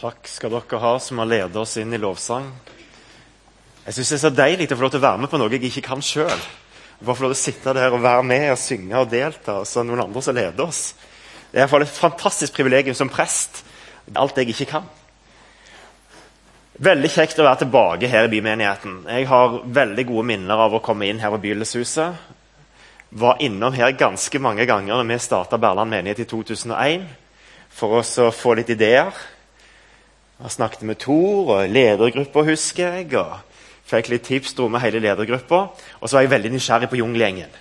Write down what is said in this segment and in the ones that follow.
Takk skal dere ha som har ledet oss inn i lovsang. Jeg synes Det er så deilig å få lov til å være med på noe jeg ikke kan sjøl. Bare få lov til å sitte der og være med og synge og delta, og så er det noen andre som leder oss. Det er i hvert fall et fantastisk privilegium som prest. Alt jeg ikke kan. Veldig kjekt å være tilbake her i bymenigheten. Jeg har veldig gode minner av å komme inn her på Begylleshuset. Var innom her ganske mange ganger da vi starta Berland menighet i 2001 for oss å få litt ideer. Jeg snakket med Tor og ledergruppa, husker jeg. og Fikk litt tips, dro med hele ledergruppa. Og så var jeg veldig nysgjerrig på jungelgjengen.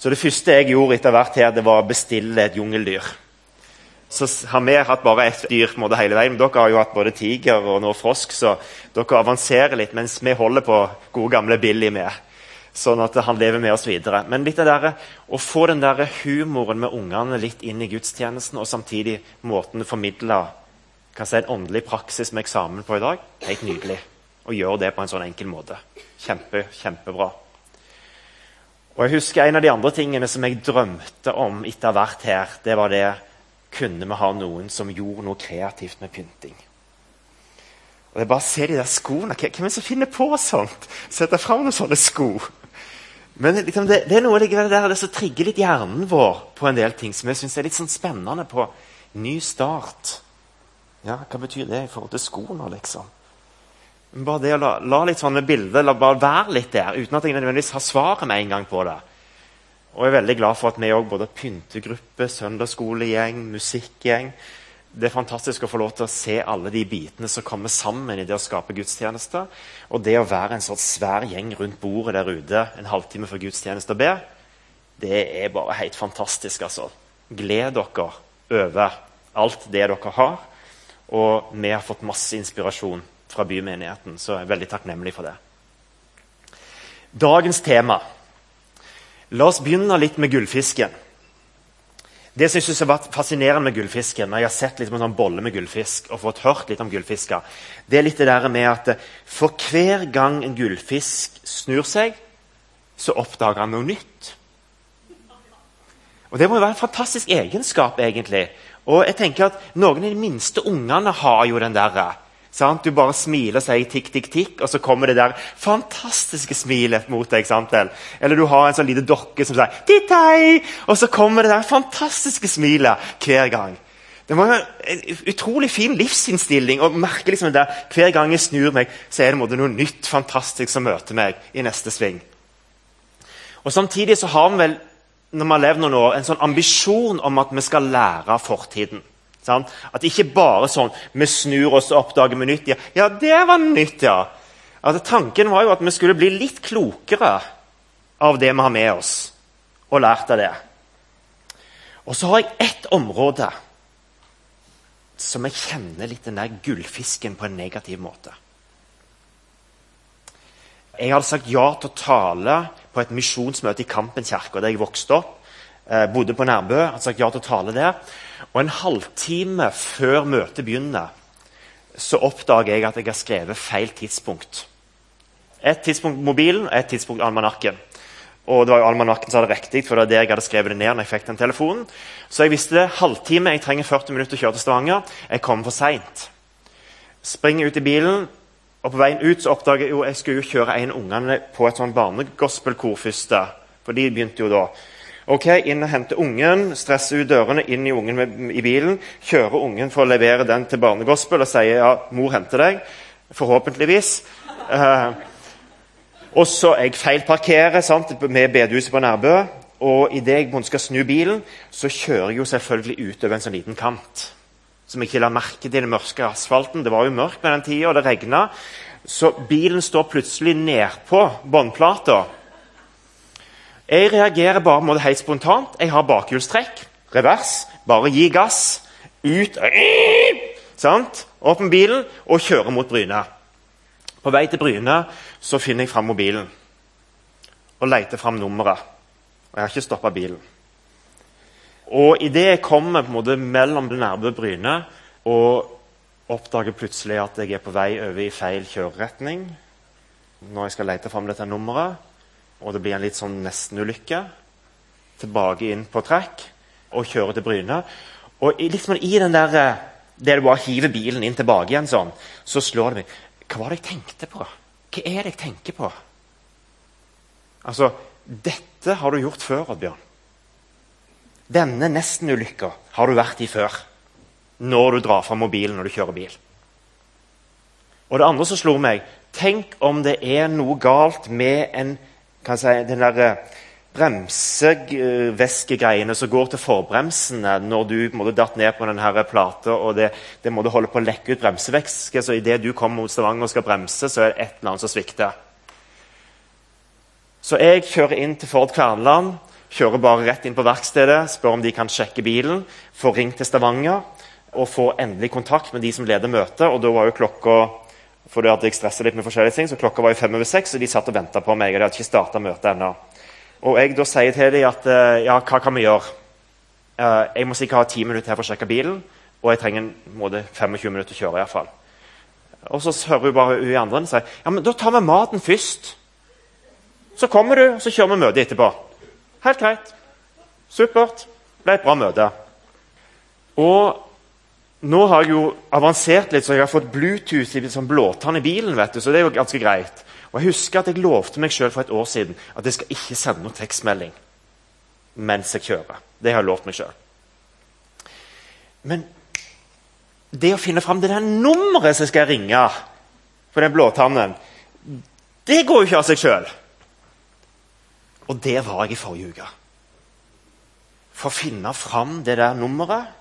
Så det første jeg gjorde etter hvert her, det var å bestille et jungeldyr. Så har vi hatt bare ett dyr på en måte hele veien. men Dere har jo hatt både tiger og nå frosk, så dere avanserer litt, mens vi holder på gode gamle Billy med. Sånn at han lever med oss videre. Men litt av der, å få den der humoren med ungene litt inn i gudstjenesten, og samtidig måten kan si, en åndelig praksis med eksamen på i dag, helt nydelig. Å gjøre det på en sånn enkel måte. Kjempe, kjempebra. Og jeg husker En av de andre tingene som jeg drømte om etter vært her, det var det kunne vi ha noen som gjorde noe kreativt med pynting. Og jeg bare ser de der skoene. Hvem er det som finner på sånt? Setter fram noen sånne sko. Men liksom, det, det, er noe der, det som trigger litt hjernen vår på en del ting som jeg synes er litt sånn spennende på ny start. Ja, Hva betyr det i forhold til skoene, liksom? Bare det å la, la litt sånne bilder la bare være litt der, uten at jeg nødvendigvis har svaret med en gang på det. Og jeg er veldig glad for at vi òg både pyntegruppe, søndagsskolegjeng, musikkgjeng Det er fantastisk å få lov til å se alle de bitene som kommer sammen i det å skape gudstjeneste. Og det å være en sånn svær gjeng rundt bordet der ute en halvtime før gudstjeneste og be, det er bare helt fantastisk. altså. Gled dere over alt det dere har. Og vi har fått masse inspirasjon fra bymenigheten, så jeg er veldig takknemlig for det. Dagens tema La oss begynne litt med gullfisken. Det som jeg synes har vært fascinerende med gullfisken, når jeg har sett litt på en sånn bolle med gullfisk og fått hørt litt om gullfisker, det er litt det der med at for hver gang en gullfisk snur seg, så oppdager han noe nytt. Og Det må jo være en fantastisk egenskap, egentlig. Og jeg tenker at Noen av de minste ungene har jo den derre Sant? Du bare smiler og sier tikk, tikk, tikk, og så kommer det der fantastiske smilet mot deg. Sant? Eller du har en sånn liten dokke som sier titt hei, og så kommer det der fantastiske smilet hver gang. Det var en utrolig fin livsinnstilling å merke liksom der, hver gang jeg snur meg, så er det noe nytt fantastisk som møter meg i neste sving. Og Samtidig så har vi vel når vi har levd noen år, en sånn ambisjon om at vi skal lære av fortiden. Sant? At ikke bare sånn vi snur oss og oppdager vi nytt. Ja, ja det var nytt, ja. Altså, tanken var jo at vi skulle bli litt klokere av det vi har med oss, og lært av det. Og så har jeg ett område som jeg kjenner litt den der gullfisken på en negativ måte. Jeg hadde sagt ja til å tale på et misjonsmøte i Kampen kirke der jeg vokste opp. Eh, bodde på Nærbø. Hadde sagt ja til å tale der. Og en halvtime før møtet begynner, så oppdager jeg at jeg har skrevet feil tidspunkt. Et tidspunkt mobilen og et tidspunkt almanakken. Og det var jo almanakken som hadde riktig, for det var der jeg hadde skrevet det ned. når jeg fikk den telefonen. Så jeg visste det. Halvtime, jeg trenger 40 minutter å kjøre til Stavanger. Jeg kommer for seint. Springer ut i bilen, og på veien ut så oppdager jeg jo jeg skulle jo kjøre en av ungene på et sånn barnegospelkor først. For de begynte jo da. Ok, Inn og hente ungen, stresse ut dørene, inn i ungen med, i bilen. Kjøre ungen for å levere den til barnegospel og si ja, mor henter deg. Forhåpentligvis. Eh, og så jeg feilparkerer sant, med bedehuset på Nærbø. Og idet jeg skal snu bilen, så kjører jeg jo selvfølgelig utover en sånn liten kant. Som jeg ikke la merke til den mørke asfalten. Det var jo mørkt med den tida, og det regna. Så bilen står plutselig nedpå båndplata. Jeg reagerer bare på helt spontant. Jeg har bakhjulstrekk, revers, bare gi gass. Ut sant? Opp med bilen og kjøre mot Bryne. På vei til Bryne så finner jeg fram mobilen og leter fram nummeret. Og jeg har ikke stoppa bilen. Og Idet jeg kommer på en måte mellom nærme Bryne og Oppdager plutselig at jeg er på vei over i feil kjøreretning når jeg skal lete fram dette nummeret. Og det blir en litt sånn nestenulykke. Tilbake inn på trekk og kjøre til Bryne. Og liksom i den der, eh, det du bare hiver bilen inn tilbake igjen, sånn, så slår det meg Hva var det jeg tenkte på? Hva er det jeg tenker på? Altså, Dette har du gjort før, Oddbjørn. Denne nestenulykka har du vært i før. Når du drar fram mobilen når du kjører bil. Og det andre som slo meg Tenk om det er noe galt med en, si, den der eh, bremsevæskegreiene som går til forbremsene når du måtte datt ned på denne plata og det, det måtte holde på å lekke ut bremsevæske. Så idet du kommer mot Stavanger og skal bremse, så er det et eller annet som svikter. Så jeg kjører inn til Ford Kverneland, kjører bare rett inn på verkstedet, spør om de kan sjekke bilen, får ringt til Stavanger og får endelig kontakt med de som leder møtet. Og da var jo klokka fordi at jeg litt med forskjellige ting, så klokka var jo fem over seks, og de satt og venta på meg. og de hadde ikke startet møtet ennå. Og jeg da sier til dem at eh, ja, hva kan vi gjøre? Uh, jeg må sikkert ha ti minutter her for å sjekke bilen, og jeg trenger en måte, 25 minutter å kjøre. I hvert fall. Og så hører hun bare hun andre og sier ja, men da tar vi maten først. Så kommer du, og så kjører vi møtet etterpå. Helt greit. Supert. Det ble et bra møte. Og nå har jeg jo avansert litt, så jeg har fått Bluetooth i sånn blåtann i bilen. vet du, så det er jo ganske greit. Og Jeg husker at jeg lovte meg sjøl for et år siden at jeg skal ikke sende noen tekstmelding mens jeg kjører. Det har jeg lovt meg sjøl. Men det å finne fram det der nummeret som jeg skal ringe på den blåtannen, det går jo ikke av seg sjøl. Og der var jeg i forrige uke. For å finne fram det der nummeret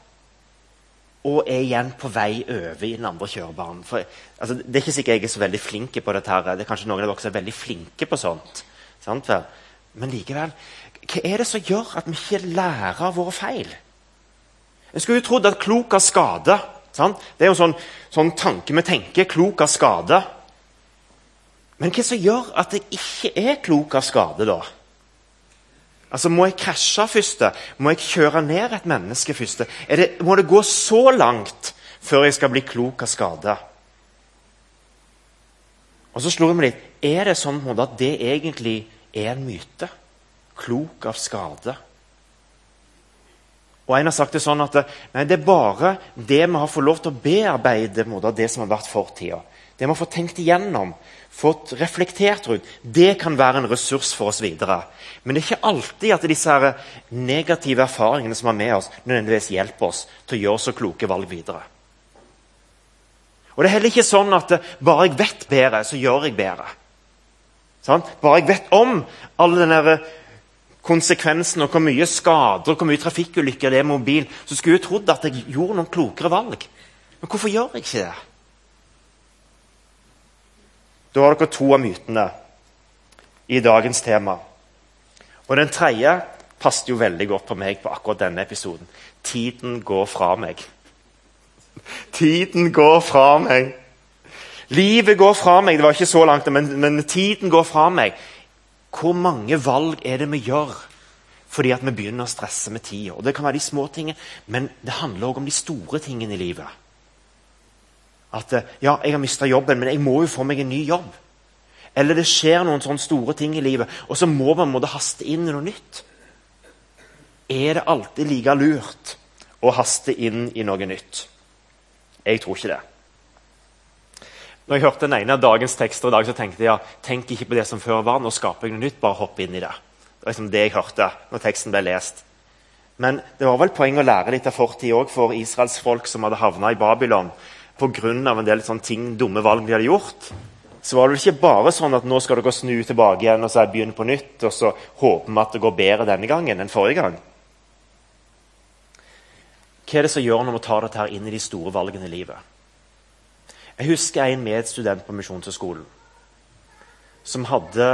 og er igjen på vei over i den andre kjørebanen. For, altså, det er ikke sikkert jeg er så veldig flink på dette. her. Det er kanskje noen av dere som er veldig flinke på sånt. Sant, Men likevel, hva er det som gjør at vi ikke lærer av våre feil? En skulle jo trodd at klok av skade. Sant? Det er jo sånn, sånn tanke vi tenker. Klok av skade. Men hva som gjør at jeg ikke er klok av skade, da? Altså, Må jeg krasje først? Må jeg kjøre ned et menneske først? Det, må det gå så langt før jeg skal bli klok av skade? Og så slo jeg meg litt Er det sånn at det egentlig er en myte? Klok av skade? Og En har sagt det sånn at nei, det er bare det vi har fått lov til å bearbeide det som har vært fortida. Det vi har fått tenkt igjennom, fått reflektert rundt, det kan være en ressurs for oss videre. Men det er ikke alltid at disse negative erfaringene som er med oss, nødvendigvis hjelper oss til å gjøre så kloke valg videre. Og Det er heller ikke sånn at bare jeg vet bedre, så gjør jeg bedre. Sånn? Bare jeg vet om alle denne konsekvensen og hvor mye skader og hvor mye trafikkulykker det er med mobil, så skulle jeg trodd at jeg gjorde noen klokere valg. Men hvorfor gjør jeg ikke det? Da har dere to av mytene i dagens tema. Og den tredje passet jo veldig godt på meg på akkurat denne episoden. Tiden går fra meg. Tiden går fra meg. Livet går fra meg. Det var ikke så langt, men, men tiden går fra meg. Hvor mange valg er det vi gjør fordi at vi begynner å stresse med tida? Det kan være de små tingene, men det handler også om de store tingene i livet. At ja, jeg har mista jobben, men jeg må jo få meg en ny jobb. Eller det skjer noen sånne store ting i livet, og så må man måtte haste inn i noe nytt. Er det alltid like lurt å haste inn i noe nytt? Jeg tror ikke det. Når jeg hørte den ene av dagens tekster i dag, så tenkte jeg tenk ikke på det som før var. Nå skaper jeg noe nytt. Bare hopp inn i det. Det var liksom det jeg hørte når teksten ble lest. Men det var vel poeng å lære litt av fortid òg for Israels folk som hadde havna i Babylon pga. en del sånne ting, dumme valg de hadde gjort så var det ikke bare sånn at nå skal dere snu tilbake igjen og så begynne på nytt, og så håper vi at det går bedre denne gangen enn forrige gang. Hva er det som gjør når vi tar dette her inn i de store valgene i livet? Jeg husker en medstudent på Misjonshøgskolen som hadde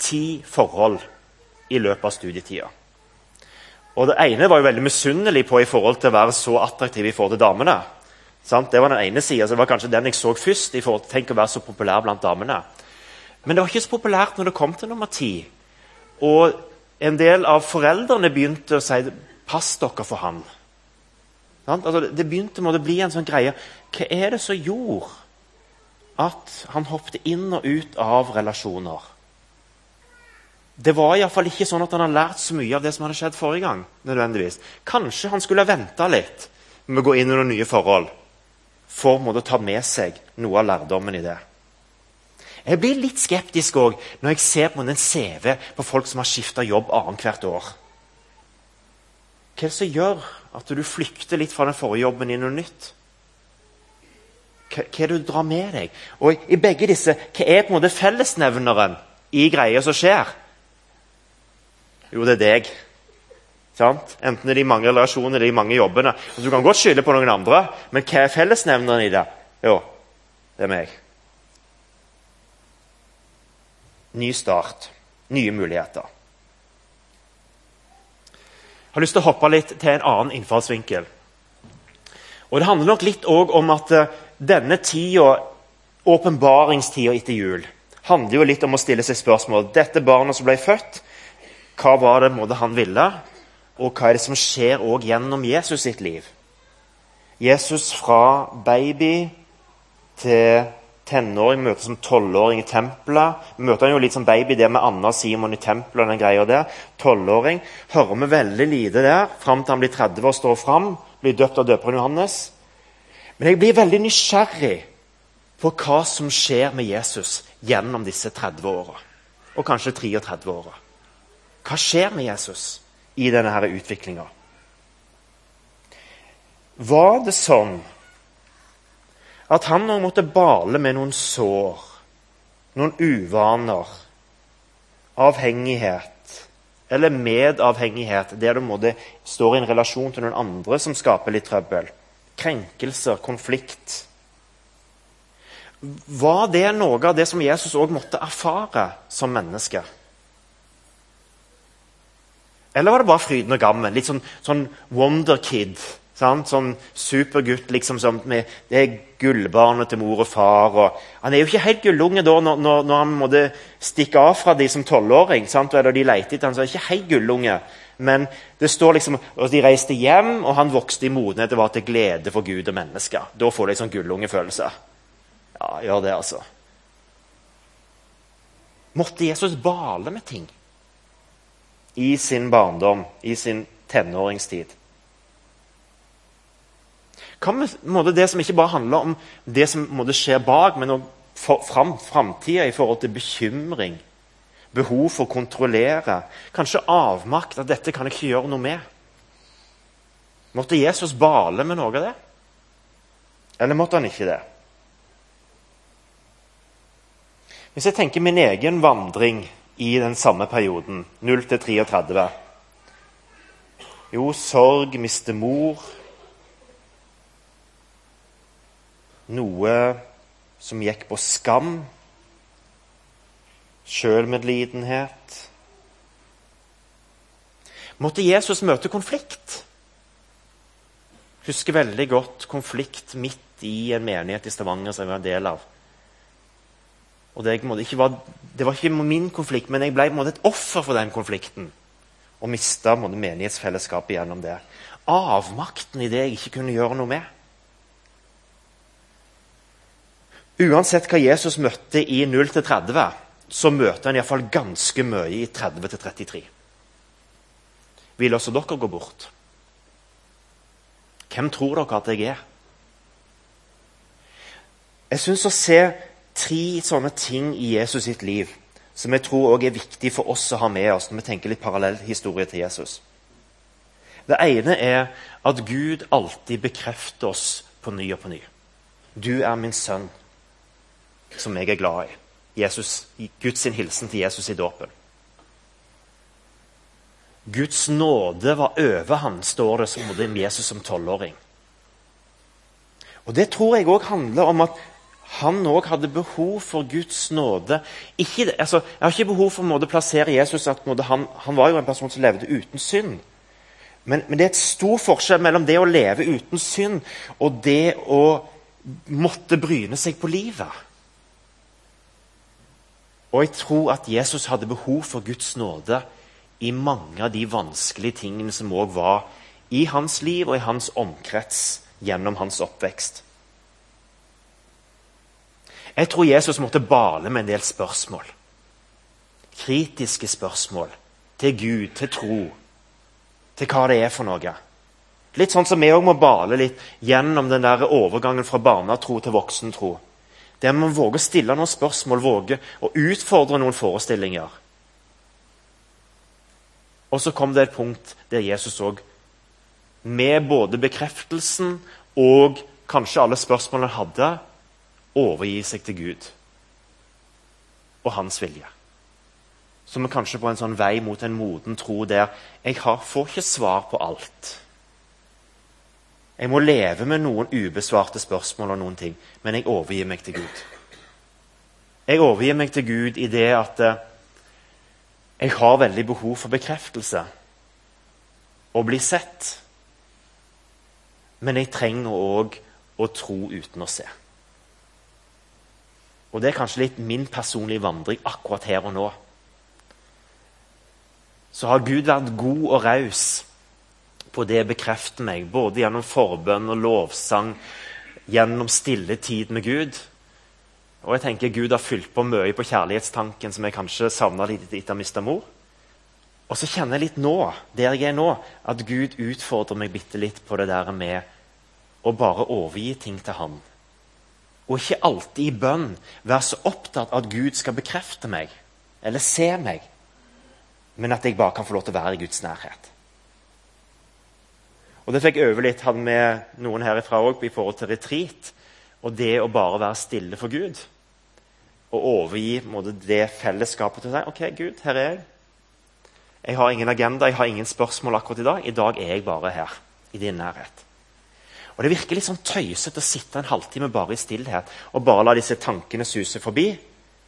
ti forhold i løpet av studietida. Og Det ene var jo veldig misunnelig på i forhold til å være så attraktiv i forhold til damene. Sant? Det var den ene sida. Det var kanskje den jeg så først. i forhold til Tenk å være så populær blant damene. Men det var ikke så populært når det kom til nummer ti. Og en del av foreldrene begynte å si 'pass dere for han'. Altså, det begynte å bli en sånn greie. Hva er det som gjorde at han hoppet inn og ut av relasjoner? Det var iallfall ikke sånn at han hadde lært så mye av det som hadde skjedd forrige gang. nødvendigvis. Kanskje han skulle ha venta litt med å gå inn i noen nye forhold for måtte ta med seg noe av lærdommen i det. Jeg blir litt skeptisk òg når jeg ser på en CV på folk som har skifta jobb annethvert år. Hva er det som gjør at du flykter litt fra den forrige jobben i noe nytt? Hva er det du drar med deg? Og i begge disse, Hva er på en måte fellesnevneren i greia som skjer? Jo, det er deg. Sant? Enten det er de mange relasjoner eller de mange jobbene. Så du kan godt skylde på noen andre, men hva er fellesnevneren i det? Jo, det er meg. Ny start. Nye muligheter. Jeg har lyst til å hoppe litt til en annen innfallsvinkel. Og Det handler nok litt om at uh, denne tida, åpenbaringstida etter jul, handler jo litt om å stille seg spørsmål. Dette barnet som ble født, hva var det han ville? Og hva er det som skjer også gjennom Jesus sitt liv? Jesus fra baby til tenåring møter som tolvåring i tempelet. Møter han jo litt som baby der med Anna og Simon i tempelet. den greia der. Tolvåring. Hører vi veldig lite der fram til han blir 30 og står fram. Blir døpt av døperen Johannes. Men jeg blir veldig nysgjerrig på hva som skjer med Jesus gjennom disse 30 åra. Og kanskje 33 åra. Hva skjer med Jesus i denne utviklinga? Var det sånn at han nå måtte bale med noen sår, noen uvaner, avhengighet eller medavhengighet, der du måtte står i en relasjon til noen andre som skaper litt trøbbel? Krenkelser, konflikt. Var det noe av det som Jesus òg måtte erfare som menneske? Eller var det bare fryden og gammen? Litt sånn, sånn wonderkid. Sånn supergutt liksom som med det er gullbarnet til mor og far. Og han er jo ikke helt gullunge da når, når, når han måtte stikke av fra de som tolvåring. Og de leter etter han, så er ikke helt gullunge. Men det står liksom, og de reiste hjem, og han vokste i modenhet og var til glede for Gud og mennesker. Da får du en sånn gullungefølelse. Ja, gjør det, altså. Måtte Jesus bale med ting? I sin barndom, i sin tenåringstid. Hva med det som ikke bare handler om det som skjer skje bak, men også fram, framtida i forhold til bekymring, behov for å kontrollere, kanskje avmakt, at dette kan jeg ikke gjøre noe med? Måtte Jesus bale med noe av det? Eller måtte han ikke det? Hvis jeg tenker min egen vandring i den samme perioden, 0 til 33? Jo, sorg, miste mor Noe som gikk på skam. Sjølmedlidenhet. Måtte Jesus møte konflikt? Husker veldig godt konflikt midt i en menighet i Stavanger som jeg var en del av. Og det, var, det, var, ikke min konflikt, men jeg ble et offer for den konflikten. Og mista menighetsfellesskapet gjennom det. Avmakten i det jeg ikke kunne gjøre noe med. Uansett hva Jesus møtte i 0-30, så møter han iallfall ganske mye i 30-33. Vil også dere gå bort? Hvem tror dere at jeg er? Jeg syns å se tre sånne ting i Jesus sitt liv som jeg tror også er viktig for oss å ha med oss når vi tenker litt parallell historie til Jesus. Det ene er at Gud alltid bekrefter oss på ny og på ny. Du er min sønn, som jeg er glad i. Jesus, Guds hilsen til Jesus i dåpen. Guds nåde var over ham, står det som Jesus som tolvåring. Og Det tror jeg òg handler om at han òg hadde behov for Guds nåde. Ikke, altså, jeg har ikke behov for å plassere Jesus at han, han, var jo en person som levde uten synd. Men, men, det er et stor forskjell mellom det å leve uten synd og det å måtte bryne seg på livet. Og jeg tror at Jesus hadde behov for Guds nåde i mange av de vanskelige tingene som òg var i hans liv og i hans omkrets gjennom hans oppvekst. Jeg tror Jesus måtte bale med en del spørsmål. Kritiske spørsmål til Gud, til tro, til hva det er for noe. Litt sånn som vi òg må bale litt gjennom den der overgangen fra barnetro til voksentro. Der vi våger våge å stille noen spørsmål, våge å utfordre noen forestillinger. Og så kom det et punkt der Jesus òg, med både bekreftelsen og kanskje alle spørsmålene han hadde, overgi seg til Gud og hans vilje. Så vi kanskje på en sånn vei mot en moden tro der jeg har, får ikke svar på alt. Jeg må leve med noen ubesvarte spørsmål og noen ting, men jeg overgir meg til Gud. Jeg overgir meg til Gud i det at eh, jeg har veldig behov for bekreftelse. Å bli sett. Men jeg trenger òg å tro uten å se. Og det er kanskje litt min personlige vandring akkurat her og nå. Så har Gud vært god og raus på det å bekrefte meg, både gjennom forbønn og lovsang, gjennom stille tid med Gud. Og jeg tenker Gud har fylt på mye på kjærlighetstanken som jeg kanskje savna litt etter å mista mor. Og så kjenner jeg litt nå, der jeg er nå, at Gud utfordrer meg bitte litt på det der med å bare overgi ting til Han. Og ikke alltid i bønn være så opptatt av at Gud skal bekrefte meg eller se meg, men at jeg bare kan få lov til å være i Guds nærhet. Og Det fikk jeg øve litt hadde med noen herifra òg i forhold til retreat. Og det å bare være stille for Gud. Og overgi måte, det fellesskapet til si OK, Gud, her er jeg. Jeg har ingen agenda, jeg har ingen spørsmål akkurat i dag. I dag er jeg bare her, i din nærhet. Og Det virker litt sånn tøysete å sitte en halvtime bare i stillhet og bare la disse tankene suse forbi.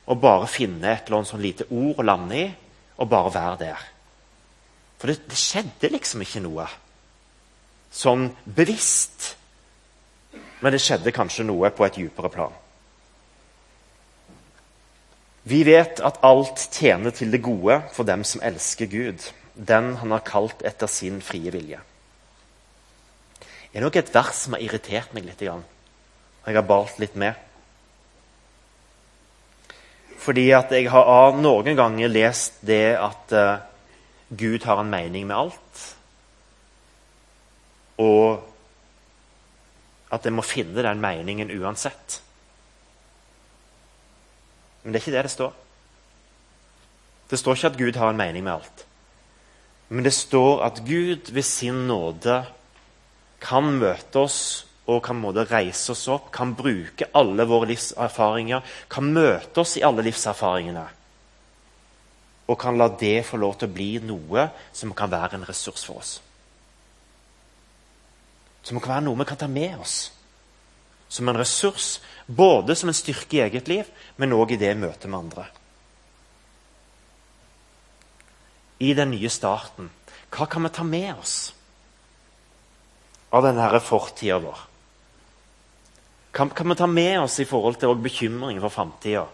Og bare finne et eller annet sånn lite ord å lande i, og bare være der. For det, det skjedde liksom ikke noe sånn bevisst. Men det skjedde kanskje noe på et dypere plan. Vi vet at alt tjener til det gode for dem som elsker Gud, den han har kalt etter sin frie vilje er nok et vers som har irritert meg litt. Jeg har balt litt med. Fordi at jeg har noen ganger lest det at uh, Gud har en mening med alt. Og at jeg må finne den meningen uansett. Men det er ikke det det står. Det står ikke at Gud har en mening med alt. Men det står at Gud ved sin nåde kan møte oss og kan måte, reise oss opp, kan bruke alle våre livserfaringer, kan møte oss i alle livserfaringene. Og kan la det få lov til å bli noe som kan være en ressurs for oss. Som kan være noe vi kan ta med oss. Som en ressurs, både som en styrke i eget liv, men òg i det møtet med andre. I den nye starten, hva kan vi ta med oss? Av denne fortida vår? Kan, kan vi ta med oss i forhold til bekymring for framtida?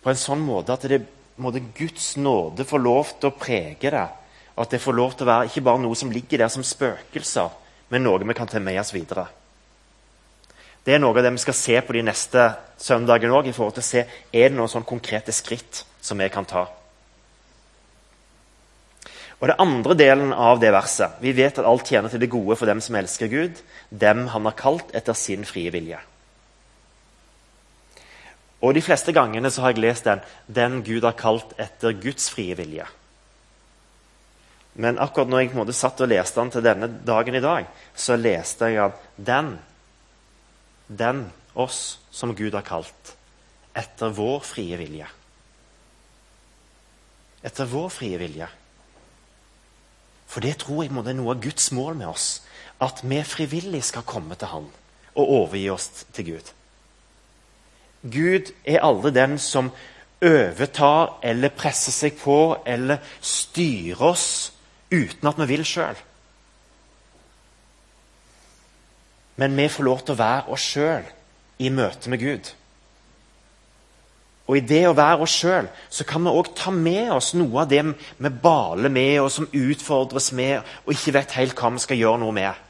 På en sånn måte at det måtte Guds nåde få lov til å prege det. At det får lov til å være ikke bare noe som ligger der som spøkelser, men noe vi kan ta med oss videre. Det er noe av det vi skal se på de neste søndagene òg. Er det noen sånn konkrete skritt som vi kan ta. Og det andre delen av det verset Vi vet at alt tjener til det gode for dem som elsker Gud, dem han har kalt etter sin frie vilje. Og De fleste gangene så har jeg lest den 'Den Gud har kalt etter Guds frie vilje'. Men akkurat når jeg på en måte satt og leste den til denne dagen i dag, så leste jeg at den, den oss som Gud har kalt, etter vår frie vilje. Etter vår frie vilje. For det tror jeg må det er noe av Guds mål med oss. At vi frivillig skal komme til Han og overgi oss til Gud. Gud er aldri den som overtar eller presser seg på eller styrer oss uten at vi vil sjøl. Men vi får lov til å være oss sjøl i møte med Gud. Og i det å være oss sjøl kan vi òg ta med oss noe av det vi baler med, og som utfordres med, og ikke vet helt hva vi skal gjøre noe med.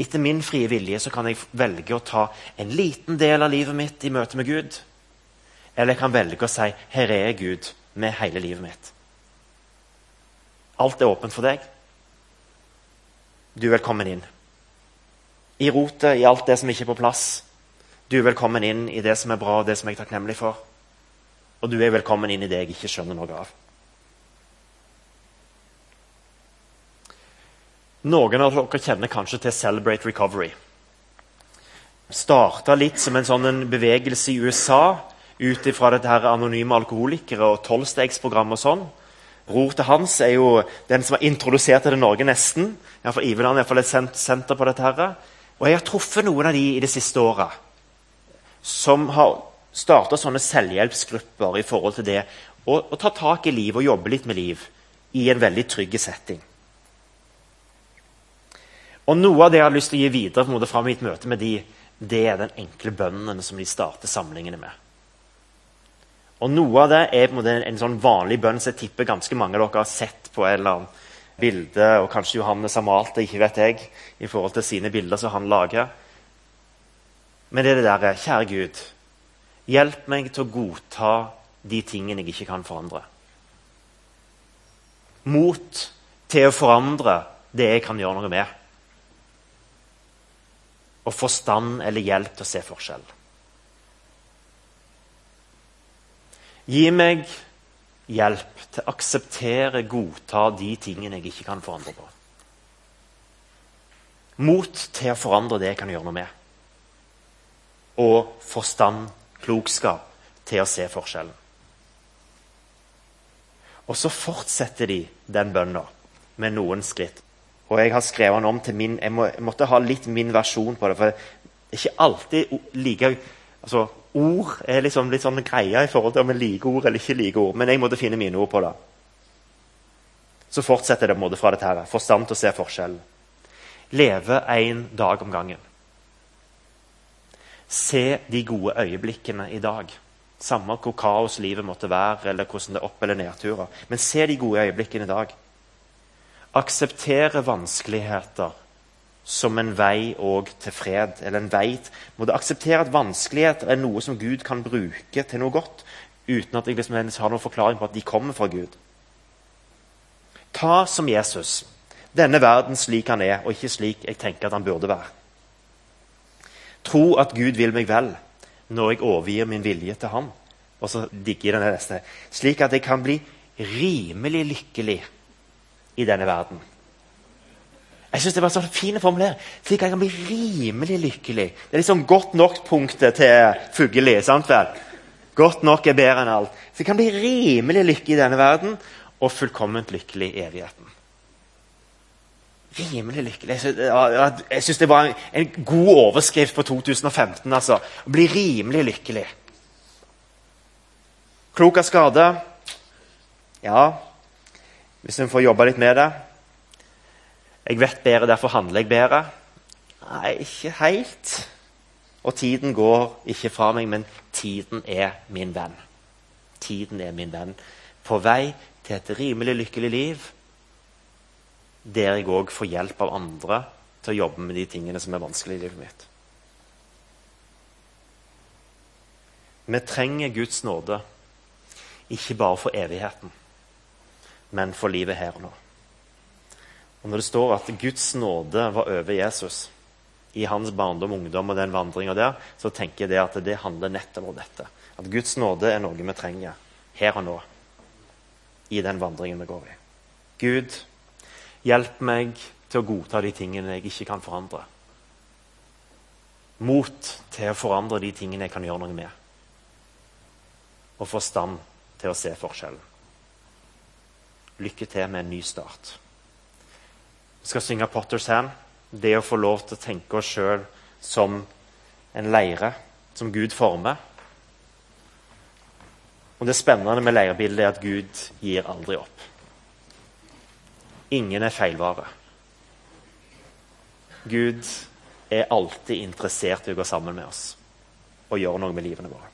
Etter min frie vilje så kan jeg velge å ta en liten del av livet mitt i møte med Gud. Eller jeg kan velge å si 'Her er Gud med hele livet mitt'. Alt er åpent for deg. Du er velkommen inn. I rotet, i alt det som ikke er på plass. Du er velkommen inn i det som er bra, og det som jeg er takknemlig for. Og du er velkommen inn i det jeg ikke skjønner noe av. Noen av dere kjenner kanskje til Celebrate Recovery. Starta litt som en sånn bevegelse i USA ut ifra dette her anonyme alkoholikere og tolvstegsprogram og sånn. Bror til Hans er jo den som har introdusert det til Norge, nesten. Iveland er et senter på dette. her. Og jeg har truffet noen av de i det siste året som har starta sånne selvhjelpsgrupper i forhold til det å ta tak i liv og jobbe litt med liv i en veldig trygg setting. Og Noe av det jeg har lyst til å gi videre på fra mitt møte med de, det er den enkle bønnen som de starter samlingene med. Og Noe av det er en, en sånn vanlig bønn som jeg tipper ganske mange av dere har sett på et eller annet bilde, og kanskje Johannes har malt det, ikke vet jeg, i forhold til sine bilder som han lager. Men det er det derre Kjære Gud, hjelp meg til å godta de tingene jeg ikke kan forandre. Mot til å forandre det jeg kan gjøre noe med og forstand eller hjelp til å se forskjell. Gi meg hjelp til å akseptere, godta de tingene jeg ikke kan forandre på. Mot til å forandre det jeg kan gjøre noe med. Og forstand, klokskap, til å se forskjellen. Og så fortsetter de den bønna med noen skritt. Og jeg har skrevet den om til min jeg, må, jeg, måtte ha litt min versjon på det. For det er ikke alltid like altså, Ord er liksom litt sånn greia i forhold til om vi liker ord eller ikke liker ord. Men jeg måtte finne mine ord på det. Så fortsetter det på en måte fra dette her. Forstand til å se forskjellen. Leve én dag om gangen. Se de gode øyeblikkene i dag. Samme hvor kaos livet måtte være, eller hvordan det er opp- eller nedturer. Men se de gode øyeblikkene i dag akseptere vanskeligheter som en vei òg til fred. eller en vei. Må du akseptere at vanskeligheter er noe som Gud kan bruke til noe godt, uten at jeg liksom har noen forklaring på at de kommer fra Gud. Ta som Jesus denne verden slik han er, og ikke slik jeg tenker at han burde være. Tro at Gud vil meg vel når jeg overgir min vilje til ham. Og så digger jeg den neste. Slik at jeg kan bli rimelig lykkelig i denne verden. Jeg synes Det var en sånn fin formulering. Slik at jeg kan bli rimelig lykkelig. Det er liksom godt nok-punktet til Fugelli. sant vel? Godt nok er bedre enn alt. Så jeg kan bli rimelig lykkelig i denne verden og fullkomment lykkelig i evigheten. Rimelig lykkelig. Jeg syns det var en, en, god overskrift på 2015. altså. Å bli rimelig lykkelig. Klok av skade? Ja, hvis en får jobba litt med det. Jeg vet bedre, derfor handler jeg bedre. Nei, ikke helt. Og tiden går ikke fra meg, men tiden er min venn. Tiden er min venn. På vei til et rimelig lykkelig liv, der jeg òg får hjelp av andre til å jobbe med de tingene som er vanskelig i livet mitt. Vi trenger Guds nåde, ikke bare for evigheten men for livet her og nå. Og Når det står at Guds nåde var over Jesus i hans barndom, ungdom og den vandringa der, så tenker jeg det at det handler nettopp om dette. At Guds nåde er noe vi trenger her og nå i den vandringen vi går i. Gud, hjelp meg til å godta de tingene jeg ikke kan forandre. Mot til å forandre de tingene jeg kan gjøre noe med. Og forstand til å se forskjellen lykke til med en ny start. Vi skal synge 'Potters Hand'. Det å få lov til å tenke oss sjøl som en leire som Gud former. Og Det spennende med leirebildet er at Gud gir aldri opp. Ingen er feilvare. Gud er alltid interessert i å gå sammen med oss og gjøre noe med livene våre.